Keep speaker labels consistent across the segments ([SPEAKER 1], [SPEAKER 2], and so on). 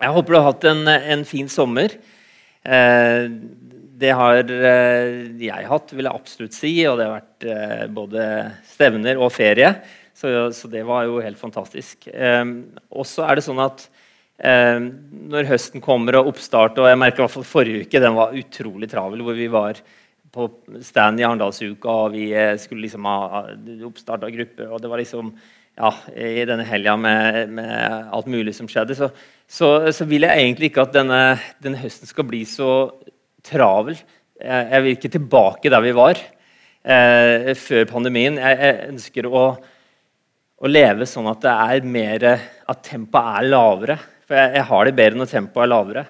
[SPEAKER 1] Jeg håper du har hatt en, en fin sommer. Eh, det har eh, jeg hatt, vil jeg absolutt si. Og det har vært eh, både stevner og ferie. Så, så, det var jo helt fantastisk. Og så er det sånn at når høsten kommer og oppstart og jeg merker i hvert fall Forrige uke den var utrolig travel, hvor vi var på stand i Arendalsuka, og vi skulle liksom ha oppstart av grupper. og det var liksom ja, i denne helga med, med, alt mulig som skjedde, så, så, så, vil jeg egentlig ikke at denne, denne høsten skal bli så travel. Jeg, jeg, vil ikke tilbake der vi var eh, før pandemien. Jeg, jeg ønsker å, å, leve sånn at det er mer At tempoet er lavere. For jeg, jeg, har det bedre når tempoet er lavere.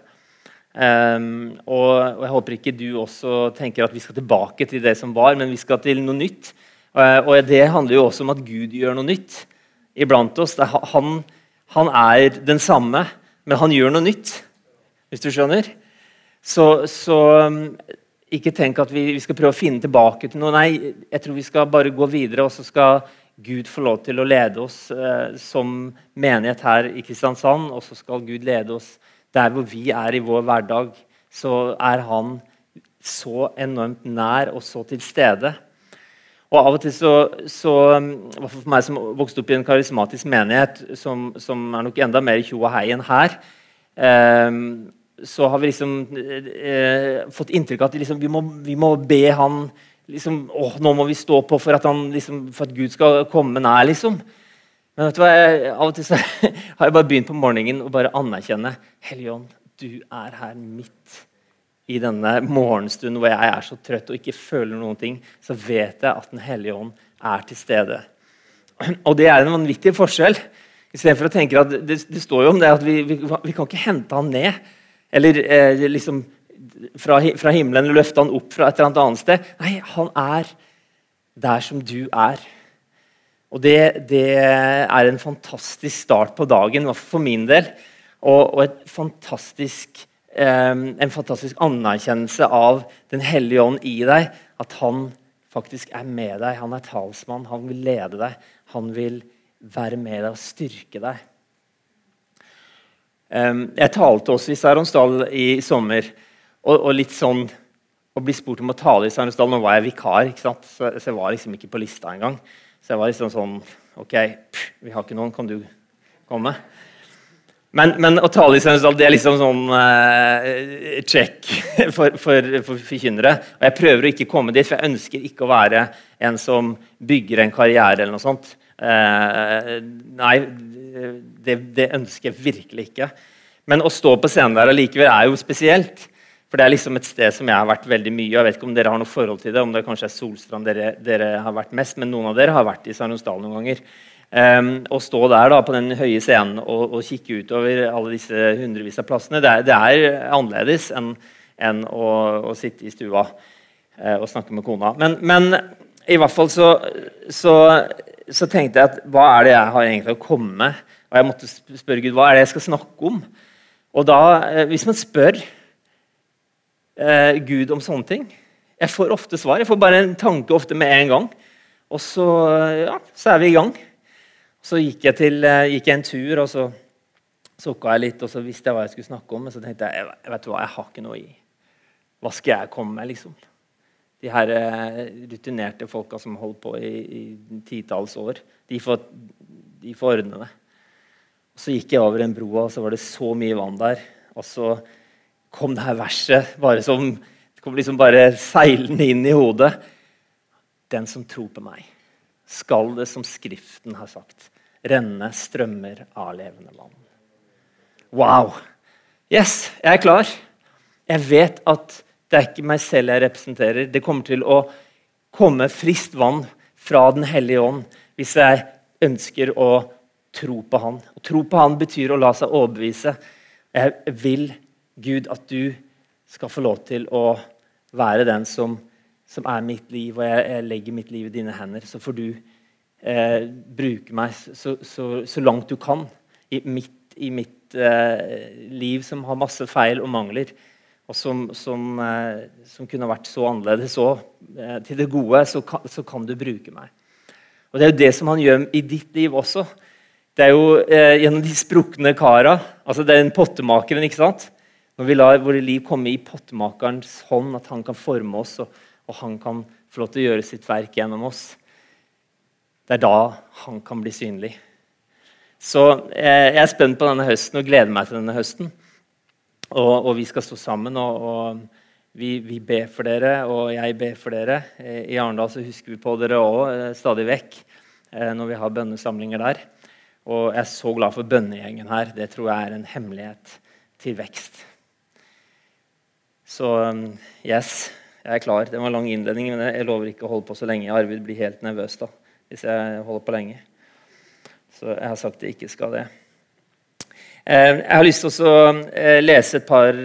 [SPEAKER 1] Um, og, og, jeg håper ikke du også tenker at vi skal tilbake til det som var, men vi skal til noe nytt. Uh, og det handler jo også om at Gud gjør noe nytt iblant oss. Han, han, er den samme, men han gjør noe nytt. Hvis du skjønner? Så, så um, ikke tenk at vi, vi, skal prøve å finne tilbake til noe. Nei, jeg tror vi skal bare gå videre, og så skal Gud få lov til å lede oss eh, som menighet her i Kristiansand. Og så skal Gud lede oss der hvor vi er i vår hverdag. Så er han så enormt nær og så til stede. Og av og til så, så For meg som vokste opp i en karismatisk menighet, som, som er nok enda mer tjo og hei enn her, eh, så har vi liksom eh, fått inntrykk av at liksom, vi, må, vi, må, be han liksom, å, Nå må vi stå på for at, han, liksom, for at Gud skal komme nær, liksom. Men vet du hva, jeg, av og til så har jeg bare begynt på morgenen å bare anerkjenne Hellige Ånd, du er her midt i denne morgenstunden hvor jeg er så trøtt og ikke føler noen ting, så vet jeg at Den hellige ånd er til stede. Og det er en vanvittig forskjell. Istedenfor å tenke at det, det, står jo om det at vi, vi, vi kan ikke hente han ned. Eller eh, liksom fra, fra, himmelen løfte han opp fra et eller annet sted. Nei, han er der som du er. Og det, det er en fantastisk start på dagen, for min del. Og, og et fantastisk en fantastisk anerkjennelse av Den hellige ånd i deg. At han faktisk er med deg. Han er talsmann. Han vil lede deg. Han vil være med deg og styrke deg. Jeg talte også i Saronsdal i sommer. Og, og, litt sånn å bli spurt om å tale i Saronsdal. Nå var jeg vikar, så, så, jeg var liksom ikke på lista engang. Så jeg var liksom sånn OK, pff, vi har ikke noen. Kan du komme? Men, men, å tale i Søndesdal det er liksom sånn uh, check for, for, for. Og jeg prøver å ikke komme dit, for jeg ønsker ikke å være en som bygger en karriere. eller noe sånt. Uh, nei, det, det, ønsker jeg virkelig ikke. Men å stå på scenen der allikevel er jo spesielt. For det er liksom et sted som jeg har vært veldig mye. Jeg vet ikke om dere har noe forhold til det, om det kanskje er Solstrand dere, dere har vært mest, men noen av dere har vært i Saronsdal noen ganger. Um, å stå der da, på den høye scenen og, og, kikke utover alle disse hundrevis av plassene, det er, det er annerledes enn, en å, å, sitte i stua uh, og snakke med kona. Men, men i hvert fall så, så, så, tenkte jeg at hva er det jeg har egentlig å komme med? Og jeg måtte spørre Gud hva er det jeg skal snakke om. Og da, uh, hvis man spør uh, Gud om sånne ting Jeg får ofte svar. Jeg får bare en tanke ofte med en gang. Og så, ja, så er vi i gang. Så gikk jeg, til, eh, gikk jeg en tur, og så sukka jeg litt, og så visste jeg hva jeg skulle snakke om. Men så tenkte jeg jeg vet hva, jeg har ikke noe i. Hva skal jeg komme med, liksom? De her eh, rutinerte folka som holdt på i, i titalls år, de får, de får ordne det. Så gikk jeg over en bro, og så var det så mye vann der. Og så kom det her verset bare som det kom liksom bare seilende inn i hodet. Den som tror på meg skal det, som Skriften har sagt, renne strømmer av levende vann. Wow! Yes, jeg er klar. Jeg vet at det er ikke meg selv jeg representerer. Det kommer til å komme friskt vann fra Den hellige ånd hvis jeg ønsker å tro på Han. Å tro på Han betyr å la seg overbevise. Jeg vil, Gud, at du skal få lov til å være den som som er mitt liv, og jeg, jeg, legger mitt liv i dine hender. Så får du eh, bruke meg så, så, så, langt du kan i mitt, i mitt eh, liv som har masse feil og mangler, og som, som, eh, som kunne vært så annerledes òg. Eh, til det gode så kan, så kan, du bruke meg. Og Det er jo det som han gjør i ditt liv også. Det er jo eh, gjennom de sprukne kara. Altså det er den pottemakeren. ikke sant? Når vi lar våre liv komme i pottemakerens hånd, at han kan forme oss, og, og han kan få lov til å gjøre sitt verk gjennom oss. Det er da han kan bli synlig. Så eh, jeg er spent på denne høsten og gleder meg til denne høsten. Og, og vi skal stå sammen. og, og vi, vi, ber for dere, og jeg ber for dere. Eh, I Arendal husker vi på dere òg eh, stadig vekk når vi har bønnesamlinger der. Og jeg er så glad for bønnegjengen her. Det tror jeg er en hemmelighet til vekst. Så yes, jeg er klar. Det var en lang innledning, men jeg lover ikke å holde på så lenge. Arvid blir helt nervøs da, hvis jeg holder på lenge. Så jeg har sagt jeg ikke skal det. Jeg har lyst til å lese et par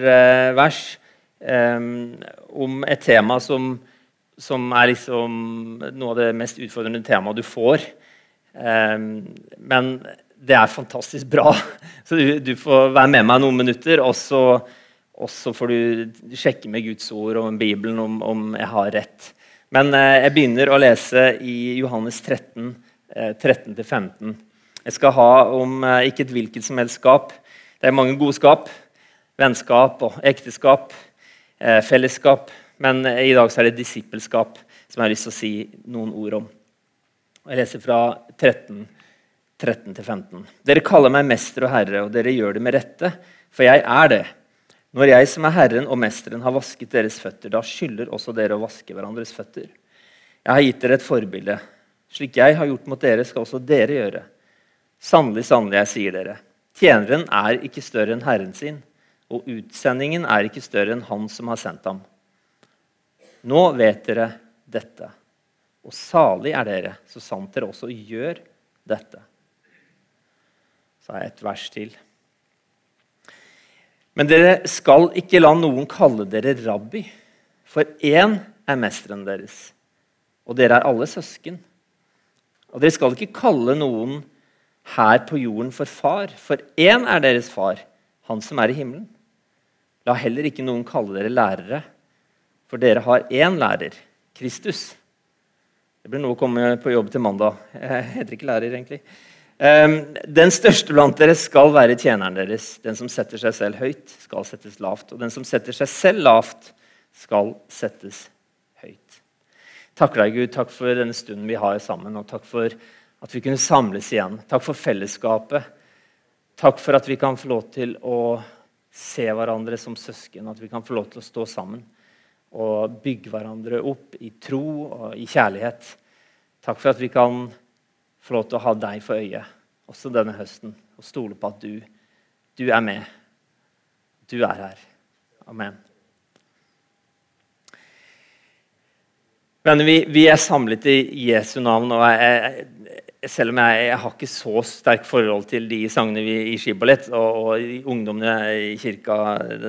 [SPEAKER 1] vers um, om et tema som, som, er liksom noe av det mest utfordrende temaet du får. Men det er fantastisk bra. Så du, du, får være med meg noen minutter, og så, og så får du sjekke med Guds ord og Bibelen om, om jeg har rett. Men eh, jeg begynner å lese i Johannes 13, eh, 13-15. Jeg skal ha om eh, ikke et hvilket som helst skap. Det er mange gode skap. Vennskap og ekteskap eh, fellesskap. Men eh, i dag er det disippelskap som jeg har lyst til å si noen ord om. Jeg leser fra 13, 13-15. Dere kaller meg mester og herre, og dere gjør det med rette, for jeg er det. Når jeg som er Herren og Mesteren har vasket deres føtter, da skylder også dere å vaske hverandres føtter. Jeg har gitt dere et forbilde. Slik jeg har gjort mot dere, skal også dere gjøre. Sannelig, sannelig, jeg sier dere, tjeneren er ikke større enn Herren sin. Og utsendingen er ikke større enn han som har sendt ham. Nå vet dere dette, og salig er dere, så sant dere også gjør dette. Så har jeg et vers til. Men dere skal ikke la noen kalle dere rabbi, for én er mesteren deres, og dere er alle søsken. Og dere skal ikke kalle noen her på jorden for far, for én er deres far, han som er i himmelen. La heller ikke noen kalle dere lærere, for dere har én lærer, Kristus. Det blir noe å komme på jobb til mandag. Jeg heter ikke lærer, egentlig. Ehm, den største blant dere skal være tjeneren deres. Den som setter seg selv høyt, skal settes lavt. Og den som setter seg selv lavt, skal settes høyt. Takk deg, Gud. Takk for denne stunden vi har sammen, og takk for at vi kunne samles igjen. Takk for fellesskapet. Takk for at vi kan få lov til å se hverandre som søsken, at vi kan få lov til å stå sammen og bygge hverandre opp i tro og i kjærlighet. Takk for at vi kan få lov til å ha deg for øye også denne høsten og stole på at du, du er med. Du er her. Amen. Venner, vi, vi, er samlet i Jesu navn. og jeg, selv om jeg, jeg, har ikke så sterkt forhold til de sangene vi, i skibalett, og, og ungdommene i kirka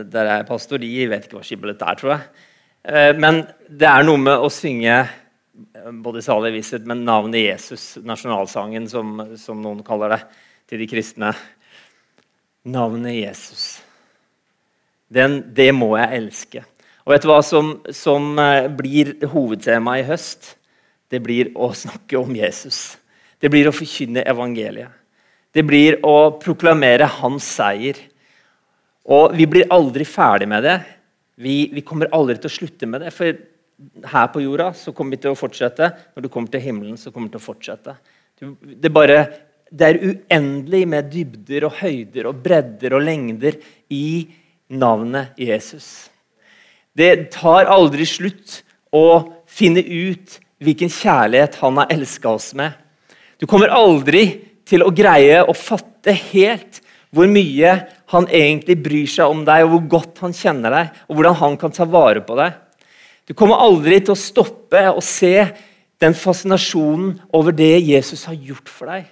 [SPEAKER 1] der jeg er pastor, de vet ikke hva skibalett er, tror jeg. Eh, men det er noe med å synge både salig visshet, men navnet Jesus, nasjonalsangen, som, som, noen kaller det, til de kristne. Navnet Jesus. Den, det må jeg elske. Og vet du hva som, som eh, blir hovedtema i høst? Det blir å snakke om Jesus. Det blir å forkynne evangeliet. Det blir å proklamere hans seier. Og vi blir aldri ferdig med det. Vi, vi, kommer aldri til å slutte med det. For her på jorda så kommer vi til å fortsette. Når du kommer til himmelen, så kommer vi til å fortsette. Det, bare, det er uendelig med dybder og høyder og bredder og lengder i navnet Jesus. Det tar aldri slutt å finne ut hvilken kjærlighet han har elska oss med. Du kommer aldri til å greie å fatte helt hvor mye han egentlig bryr seg om deg, og hvor godt han kjenner deg, og hvordan han kan ta vare på deg. Du kommer aldri til å stoppe og se den fascinasjonen over det Jesus har gjort for deg.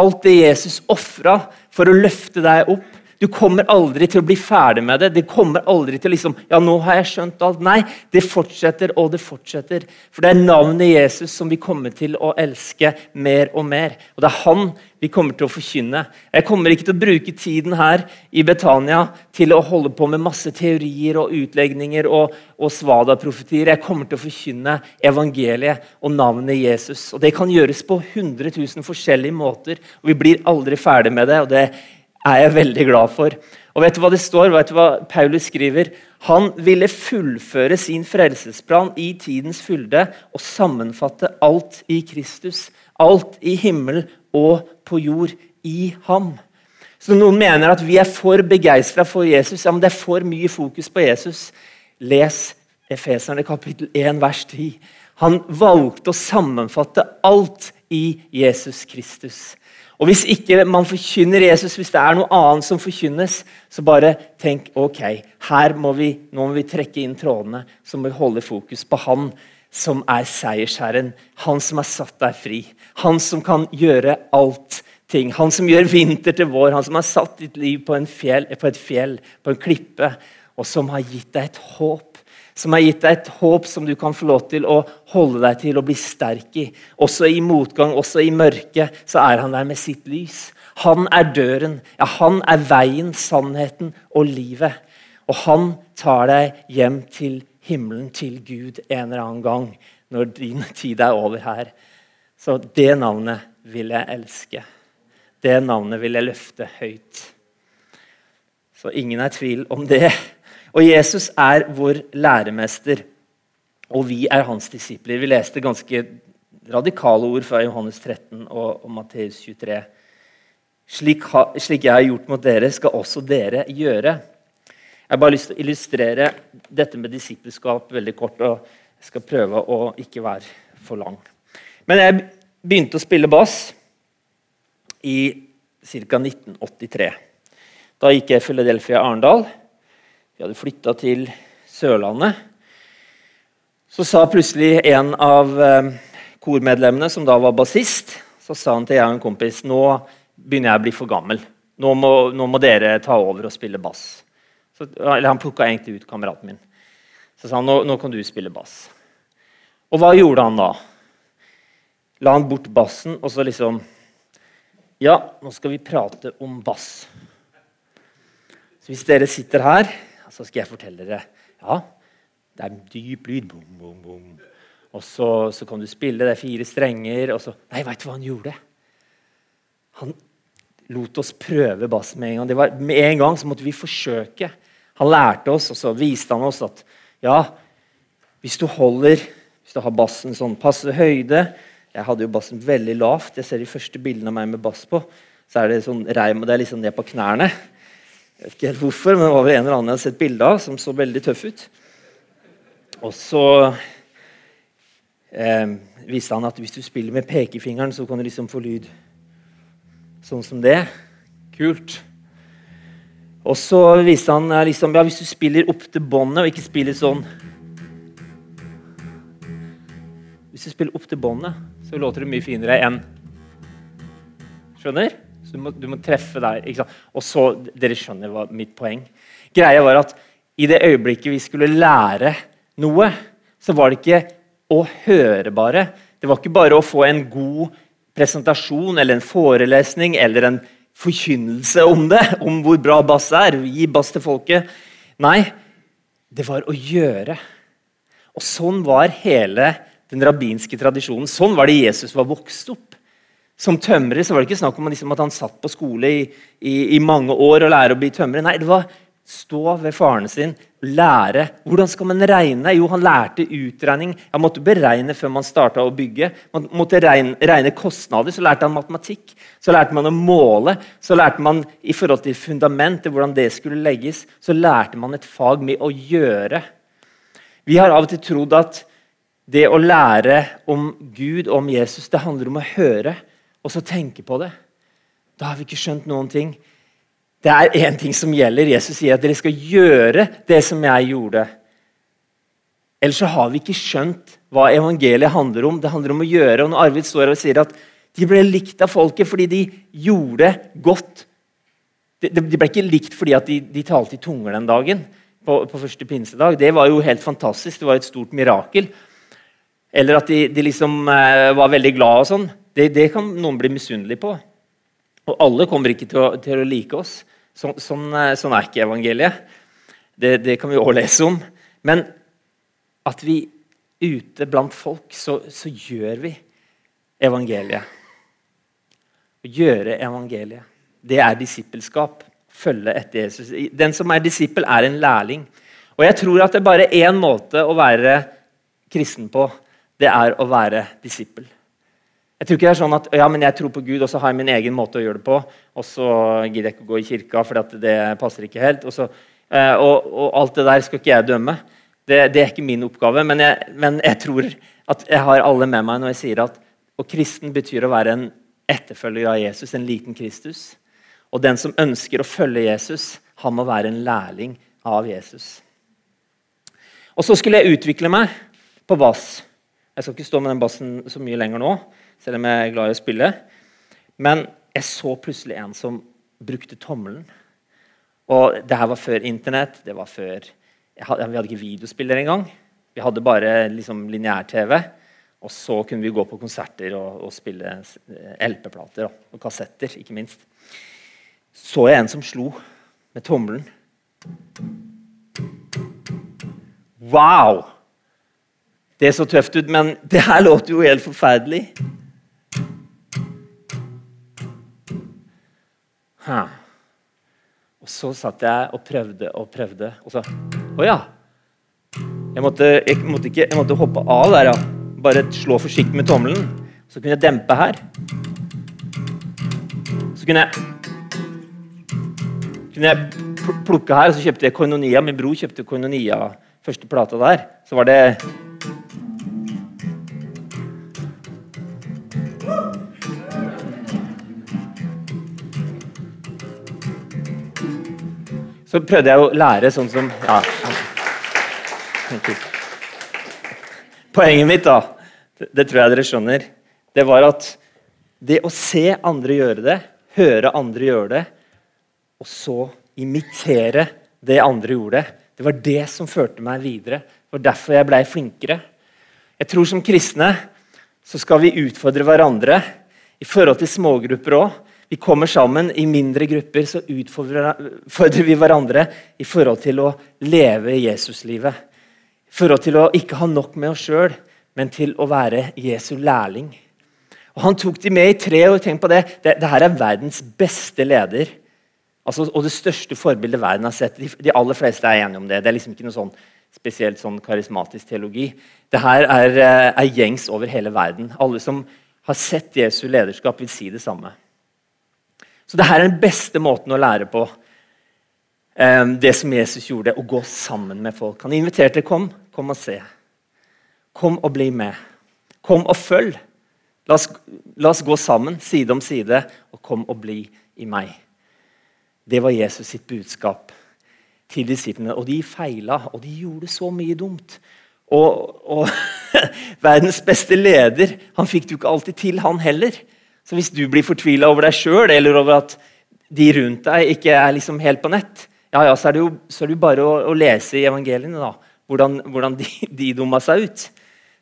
[SPEAKER 1] Alt det Jesus ofra for å løfte deg opp, Du kommer aldri til å bli ferdig med det. Det kommer aldri til liksom, ja nå har jeg skjønt alt. Nei, det fortsetter og det fortsetter. For det er navnet Jesus som vi kommer til å elske mer og mer. Og det er han vi kommer til å forkynne. Jeg kommer ikke til å bruke tiden her i Betania til å holde på med masse teorier og utlegninger og, og svada-profetier. Jeg kommer til å forkynne evangeliet og navnet Jesus. Og Det kan gjøres på 100 000 forskjellige måter, og vi blir aldri ferdig med det. og det er jeg veldig glad for. Og vet du hva det står? Vet du hva Paulus skriver? Han ville fullføre sin frelsesplan i tidens fylde og sammenfatte alt i Kristus. Alt i himmel og på jord i ham. Så Noen mener at vi er for begeistra for Jesus. Ja, men Det er for mye fokus på Jesus. Les Efeserne kapittel 1, vers 10. Han valgte å sammenfatte alt i Jesus Kristus. Og Hvis ikke man forkynner Jesus, hvis det er noe annet som forkynnes, så bare tenk ok, her må vi, nå må vi trekke inn trådene. Så må vi holde fokus på han som er seiersherren. Han som har satt deg fri. Han som kan gjøre alt ting. Han som gjør vinter til vår. Han som har satt ditt liv på, fjell, på et fjell, på en klippe, og som har gitt deg et håp som har gitt deg et håp som du kan få lov til å holde deg til og bli sterk i. Også i motgang, også i mørket, så er han der med sitt lys. Han er døren. Ja, han er veien, sannheten og livet. Og han tar deg hjem til himmelen, til Gud, en eller annen gang når din tid er over her. Så det navnet vil jeg elske. Det navnet vil jeg løfte høyt. Så ingen er i tvil om det. Og Jesus er vår læremester, og vi er hans disipler. Vi leste ganske radikale ord fra Johannes 13 og, og Matteus 23. Slik, ha, slik, jeg har gjort mot dere, skal også dere gjøre. Jeg har bare lyst til å illustrere dette med disippelskap veldig kort. og Jeg skal prøve å ikke være for lang. Men jeg begynte å spille bass i ca. 1983. Da gikk jeg Philadelphia Arendal. Vi hadde flytta til Sørlandet. Så sa plutselig en av eh, kormedlemmene, som da var bassist, så sa han til jeg og en kompis nå begynner jeg å bli for gammel. Nå må, nå må dere ta over og spille bass. Så, eller Han plukka egentlig ut kameraten min. Så sa han nå, nå kan du spille bass. Og hva gjorde han da? La han bort bassen og så liksom Ja, nå skal vi prate om bass. Så hvis dere sitter her så skal jeg fortelle dere ja, det er dyp lyd. Boom, boom, boom. Og så, så, kan du spille, det er fire strenger. og så, Nei, veit du hva han gjorde? Han lot oss prøve bass med en gang. Det var, med en gang så måtte vi forsøke. Han lærte oss, og så viste han oss at ja, hvis du holder Hvis du har bassen sånn passe høyde Jeg hadde jo bassen veldig lavt. Jeg ser de første bildene av meg med bass på. Så er det sånn reim, og det er liksom ned på knærne. Jeg vet ikke helt hvorfor, men det var vel en eller annen jeg hadde sett bilde av som så veldig tøff ut. Og så eh, viste han at hvis du spiller med pekefingeren, så kan du liksom få lyd sånn som det. Kult. Og så viste han eh, liksom, ja, hvis du spiller opp til båndet og ikke spiller sånn Hvis du spiller opp til båndet, så låter det mye finere enn Skjønner? Så du må, du må treffe der. Og så, Dere skjønner hva mitt poeng. Greia var at i det øyeblikket vi skulle lære noe, så var det ikke å høre bare. Det var ikke bare å få en god presentasjon eller en forelesning eller en forkynnelse om det, om hvor bra bass er. Gi bass til folket. Nei, det var å gjøre. Og sånn var hele den rabbinske tradisjonen. Sånn var det Jesus var vokst opp. Som tømrer så var det ikke snakk om liksom, at han satt på skole i, i, i, mange år og lære å bli tømrer. Nei, det var stå ved faren sin, lære. Hvordan skal man regne? Jo, han lærte utregning. Han måtte beregne før man starta å bygge. Man måtte regne, regne, kostnader. Så lærte han matematikk. Så lærte man å måle. Så lærte man i forhold til fundamentet, hvordan det skulle legges. Så lærte man et fag med å gjøre. Vi har av og til trodd at det å lære om Gud og om Jesus, det handler om å høre og så tenke på det. Da har vi ikke skjønt noen ting. Det er én ting som gjelder. Jesus sier at dere skal gjøre det som jeg gjorde. Ellers så har vi ikke skjønt hva evangeliet handler om. Det handler om å gjøre. Og når Arvid står og sier at de ble likt av folket fordi de gjorde godt De, ble ikke likt fordi de, de talte i tunger den dagen. På, på, første pinsedag. Det var jo helt fantastisk. Det var et stort mirakel. Eller at de, de liksom eh, var veldig glad og sånn. Det, det, kan noen bli misunnelig på. Og alle kommer ikke til å, til å like oss. Så, sånn, eh, sånn, er ikke evangeliet. Det, det kan vi òg lese om. Men at vi ute blant folk, så, så gjør vi evangeliet. Å gjøre evangeliet. Det er disippelskap. Følge etter Jesus. Den som er disippel, er en lærling. Og jeg tror at det er bare én måte å være kristen på. Det er å være disippel. Jeg tror ikke det er sånn at ja, men jeg tror på Gud, og så har jeg min egen måte å gjøre det på. Og så gidder jeg ikke å gå i kirka, for det passer ikke helt. Og, så, eh, og, og, alt det der skal ikke jeg dømme. Det, det er ikke min oppgave. Men jeg, men jeg, tror at jeg har alle med meg når jeg sier at og kristen betyr å være en etterfølger av Jesus, en liten Kristus. Og den som ønsker å følge Jesus, han må være en lærling av Jesus. Og så skulle jeg utvikle meg på bass. Jeg skal ikke stå med den bassen så mye lenger nå, selv om jeg er glad i å spille. Men jeg så plutselig en som brukte tommelen. Og det her var før Internett. det var før, hadde, Vi hadde ikke videospiller engang. Vi hadde bare liksom, lineær-TV. Og så kunne vi gå på konserter og, og spille eh, LP-plater og kassetter, ikke minst. Så jeg en som slo med tommelen. Wow! Det så tøft ut, men det her låter jo helt forferdelig. Huh. Og så satt jeg og prøvde og prøvde, og så Å ja! Jeg måtte, jeg måtte, ikke, jeg måtte hoppe av der, ja bare slå forsiktig med tommelen. Så kunne jeg dempe her. Så kunne jeg kunne jeg plukke her, og så kjøpte jeg Koinonia. Min bror kjøpte Koinonia, første plata der. Så var det Så prøvde jeg å lære sånn som ja. Poenget mitt, da, det tror jeg dere skjønner, det var at det å se andre gjøre det, høre andre gjøre det, og så imitere det andre gjorde, det var det som førte meg videre. Det var derfor jeg blei flinkere. Jeg tror Som kristne så skal vi utfordre hverandre i forhold til smågrupper òg. Vi kommer sammen i mindre grupper, så utfordrer vi hverandre i forhold til å leve Jesuslivet I forhold til å ikke ha nok med oss sjøl, men til å være Jesu lærling. Og Han tok de med i tre år. Tenk på det. det. det her er verdens beste leder. Altså, og det største forbildet verden har sett. De, de, aller fleste er enige om det. Det er liksom ikke noe sånn spesielt sånn karismatisk teologi. Det her er, eh, er, gjengs over hele verden. Alle som har sett Jesu lederskap, vil si det samme. Så dette er den beste måten å lære på. Um, det som Jesus gjorde, å gå sammen med folk. Han inviterte kom, kom og se. Kom og bli med. Kom og følg. La oss, la oss, gå sammen, side om side, og kom og bli i meg. Det var Jesus sitt budskap til disiplene. Og de feila, og de gjorde så mye dumt. Og, og verdens beste leder han fikk det jo ikke alltid til, han heller. Så hvis du blir fortvila over deg sjøl eller over at de rundt deg ikke er liksom helt på nett, ja, ja, så er det jo, er det jo bare å, å, lese i evangeliene. da hvordan, hvordan de, de dumma seg ut.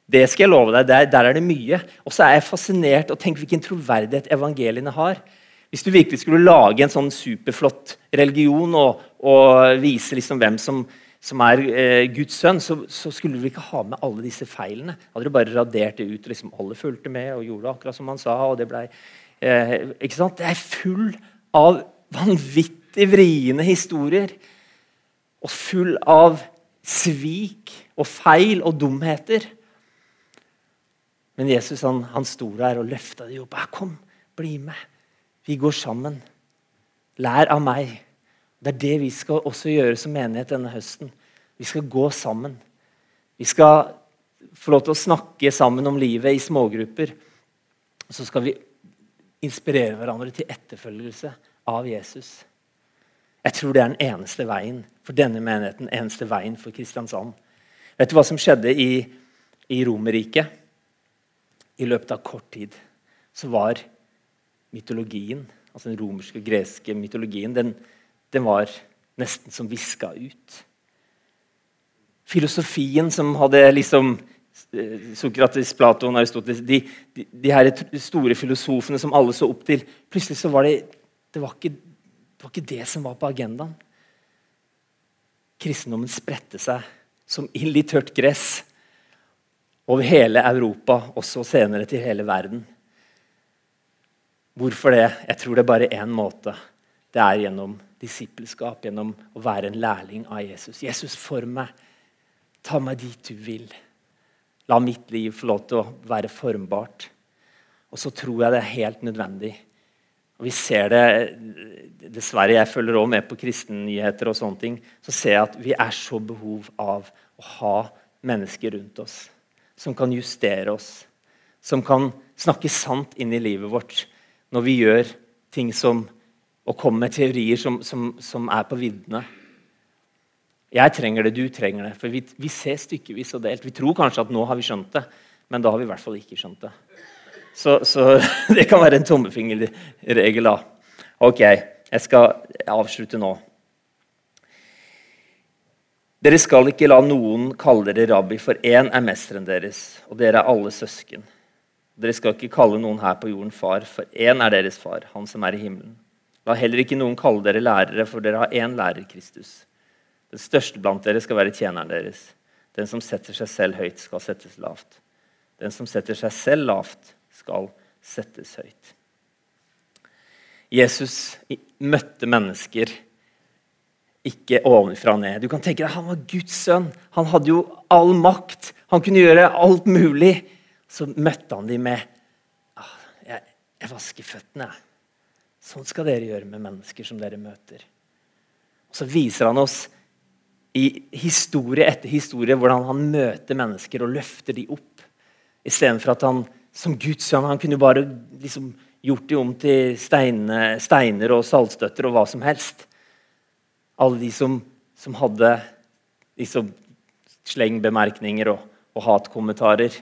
[SPEAKER 1] Det skal jeg love deg, der, der er det mye. Og så er jeg fascinert og tenk hvilken troverdighet evangeliene har. Hvis du virkelig skulle lage en sånn superflott religion og, og vise liksom hvem som, som er eh, Guds sønn, så, så, skulle du ikke ha med alle disse feilene. Hadde du bare radert det ut. liksom Alle fulgte med og gjorde akkurat som han sa. og Det ble, eh, ikke sant? Det er full av vanvittig vriene historier. Og full av svik og feil og dumheter. Men Jesus han, han sto der og løfta dem opp. 'Kom, bli med. Vi går sammen. Lær av meg.' Det er det vi skal også gjøre som menighet denne høsten. Vi skal gå sammen. Vi skal få lov til å snakke sammen om livet i smågrupper. Så skal vi inspirere hverandre til etterfølgelse av Jesus. Jeg tror det er den eneste veien for denne menigheten, eneste veien for Kristiansand. Vet du hva som skjedde i, i Romerriket? I løpet av kort tid så var mytologien altså den romerske og greske mytologien, den, den var nesten som viska ut. Filosofien som hadde liksom eh, Sokrates, Platon, Aristoteles de, de, de, her store filosofene som alle så opp til Plutselig så var det det var, ikke, det var ikke det som var på agendaen. Kristendommen spredte seg som ild i tørt gress over hele Europa, også senere til hele verden. Hvorfor det? Jeg tror det er bare én måte. Det er gjennom disippelskap, gjennom å være en lærling av Jesus. Jesus, form meg. Ta meg dit du vil. La mitt liv få lov til å være formbart. Og så tror jeg det er helt nødvendig. Og vi ser det, Dessverre, jeg følger også med på kristennyheter, og sånne ting, så ser jeg at vi er så behov av å ha mennesker rundt oss som kan justere oss, som kan snakke sant inn i livet vårt når vi gjør ting som og komme med teorier som, som, som er på viddene. Jeg trenger det, du trenger det. For vi, vi, ser stykkevis og delt. Vi tror kanskje at nå har vi skjønt det, men da har vi i hvert fall ikke skjønt det. Så, så det kan være en tommefingerregel, da. Ok, jeg skal avslutte nå. Dere skal ikke la noen kalle dere rabbi, for én er mesteren deres, og dere er alle søsken. Dere skal ikke kalle noen her på jorden far, for én er deres far, han som er i himmelen. La heller ikke noen kalle dere lærere, for dere har én lærer, Kristus. Den største blant dere skal være tjeneren deres. Den som setter seg selv høyt, skal settes lavt. Den som setter seg selv lavt, skal settes høyt. Jesus møtte mennesker ikke ovenfra og ned. Du kan tenke deg, Han var Guds sønn. Han hadde jo all makt. Han kunne gjøre alt mulig. Så møtte han dem med ah, jeg, jeg vasker føttene. Sånn skal dere gjøre med mennesker som dere møter. Og Så viser han oss i historie etter historie hvordan han møter mennesker og løfter dem opp. Istedenfor at han som Guds sønn han kunne bare liksom gjort dem om til steiner, steiner og saltstøtter og hva som helst. Alle de som, som hadde liksom slengbemerkninger og, og hatkommentarer.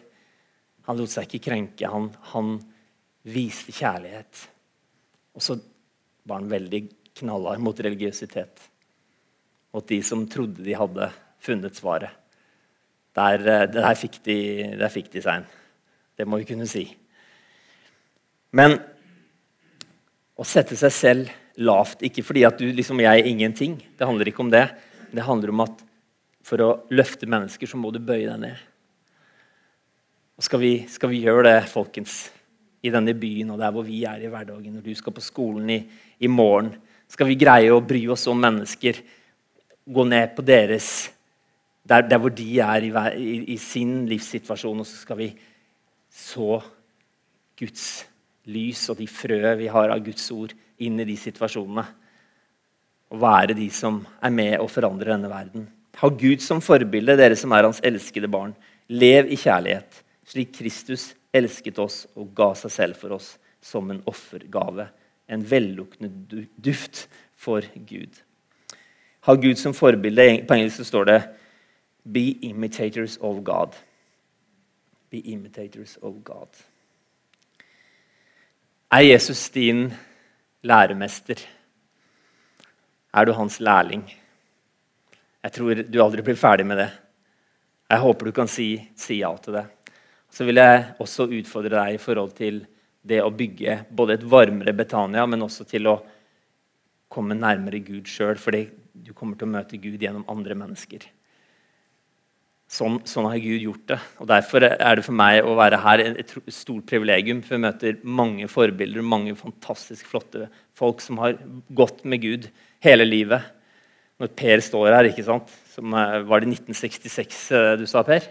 [SPEAKER 1] Han lot seg ikke krenke. Han, han viste kjærlighet. Og så var han veldig knallhard mot religiøsitet. Mot de som trodde de hadde funnet svaret. Der, eh, der fikk de, der fikk de seg en. Det må vi kunne si. Men å sette seg selv lavt, ikke fordi at du liksom jeg er ingenting, det handler ikke om det. Det handler om at for å løfte mennesker, så må du bøye deg ned. Og skal vi, skal vi gjøre det, folkens, i denne byen og der hvor vi er i hverdagen, når du skal på skolen i, i morgen, skal vi greie å bry oss om mennesker, gå ned på deres der, der hvor de er i, i, i, sin livssituasjon, og så skal vi så Guds lys og de frø vi har av Guds ord, inn i de situasjonene. Og være de som er med og forandrer denne verden. Ha Gud som forbilde, dere som er hans elskede barn. Lev i kjærlighet slik Kristus elsket oss og ga seg selv for oss som en offergave. En velluktende duft for Gud. Ha Gud som forbilde. På engelsk står det 'Be imitators of God'. Be imitators of God. Er Jesus din læremester? Er du hans lærling? Jeg tror du aldri blir ferdig med det. Jeg håper du kan si, si ja til det så vil jeg også utfordre deg i forhold til det å bygge både et varmere Betania, men også til å komme nærmere Gud sjøl. Fordi du kommer til å møte Gud gjennom andre mennesker. Sånn, sånn, har Gud gjort det. Og Derfor er det for meg å være her et stort privilegium. For jeg møter mange forbilder, mange fantastisk flotte folk som har gått med Gud hele livet. Når Per står her, ikke sant? Som, eh, var det 1966 eh, du sa, Per?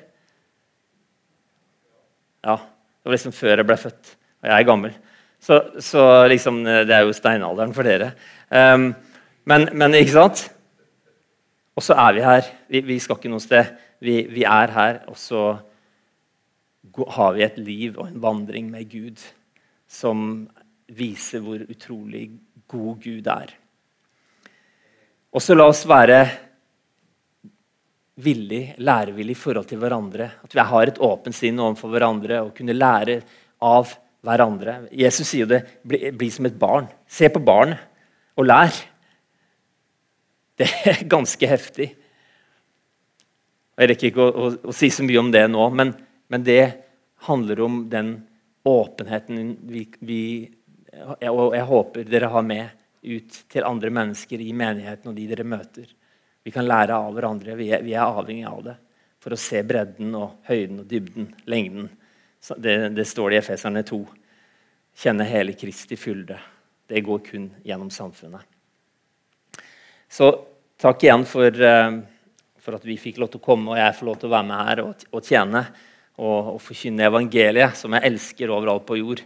[SPEAKER 1] Ja, Det var liksom før jeg ble født. Og jeg er gammel. Så, så liksom, det er jo steinalderen for dere. Um, men, men, ikke sant? Og så er vi her. Vi, vi skal ikke noe sted. Vi, vi, er her, og så har vi et liv og en vandring med Gud som viser hvor utrolig god Gud er. Og så la oss være villig, lærevillig i forhold til hverandre. At vi har et åpent sinn overfor hverandre og kunne lære av hverandre. Jesus sier jo det bli, bli som et barn. Se på barnet og lær. Det er ganske heftig. Jeg rekker ikke å, å, å, si så mye om det nå, men, men det handler om den åpenheten vi, vi, og jeg håper dere har med ut til andre mennesker i menigheten og de dere møter. Vi kan lære av hverandre. Vi er, vi er avhengig av det for å se bredden og høyden og dybden, lengden. Det, det står det i Efeserne 2. Kjenne hele Kristi fylde. Det går kun gjennom samfunnet. Så takk igjen for, uh, for, at vi fikk lov til å komme og jeg får lov til å være med her og, og tjene og, og forkynne evangeliet, som jeg elsker overalt på jord.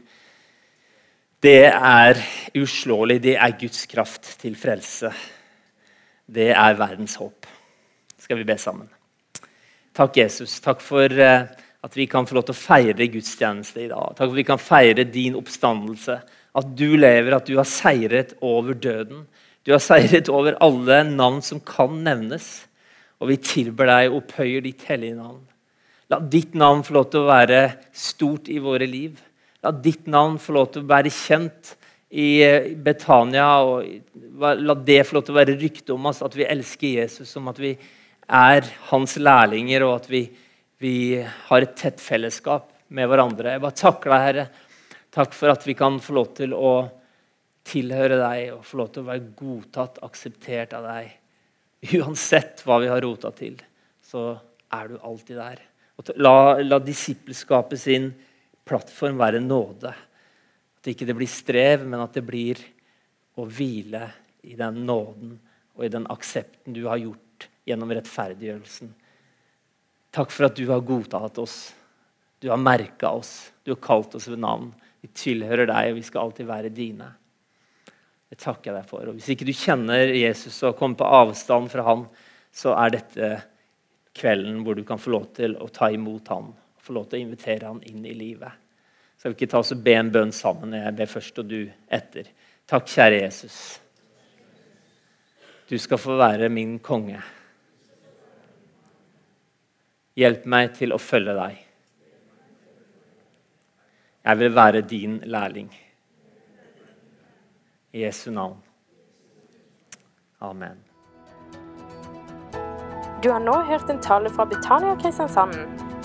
[SPEAKER 1] Det er uslåelig. Det er Guds kraft til frelse. Det er verdens håp. Skal vi be sammen? Takk, Jesus. Takk for uh, at vi kan få lov til å feire gudstjeneste i dag. Takk for at vi kan feire din oppstandelse. At du lever, at du har seiret over døden. Du har seiret over alle navn som kan nevnes. Og vi tilber deg og opphøyer ditt hellige navn. La ditt navn få lov til å være stort i våre liv. La ditt navn få lov til å være kjent i Betania. og La det få lov til å være rykte om oss at vi elsker Jesus, som at vi er hans lærlinger, og at vi, vi har et tett fellesskap med hverandre. Jeg bare takker deg, Herre. Takk for at vi kan få lov til å tilhøre deg og få lov til å være godtatt, akseptert av deg. Uansett hva vi har rota til, så er du alltid der. La, la disippelskapet sin plattform være nåde. At det ikke blir strev, men at det blir å hvile i den nåden og i den aksepten du har gjort gjennom rettferdiggjørelsen. Takk for at du har godtatt oss. Du har merka oss. Du har kalt oss ved navn. Vi tilhører deg, og vi skal alltid være dine. Det takker jeg deg for. Og Hvis ikke du kjenner Jesus og kommer på avstand fra han, så er dette kvelden hvor du kan få lov til å ta imot han, få lov til å invitere han inn i livet. Skal vi ikke ta oss og be en bønn sammen? Jeg ber først, og du etter. Takk, kjære Jesus. Du skal få være min konge. Hjelp meg til å følge deg. Jeg vil være din lærling. I Jesu navn. Amen.
[SPEAKER 2] Du har nå hørt en tale fra Betania Kristiansand.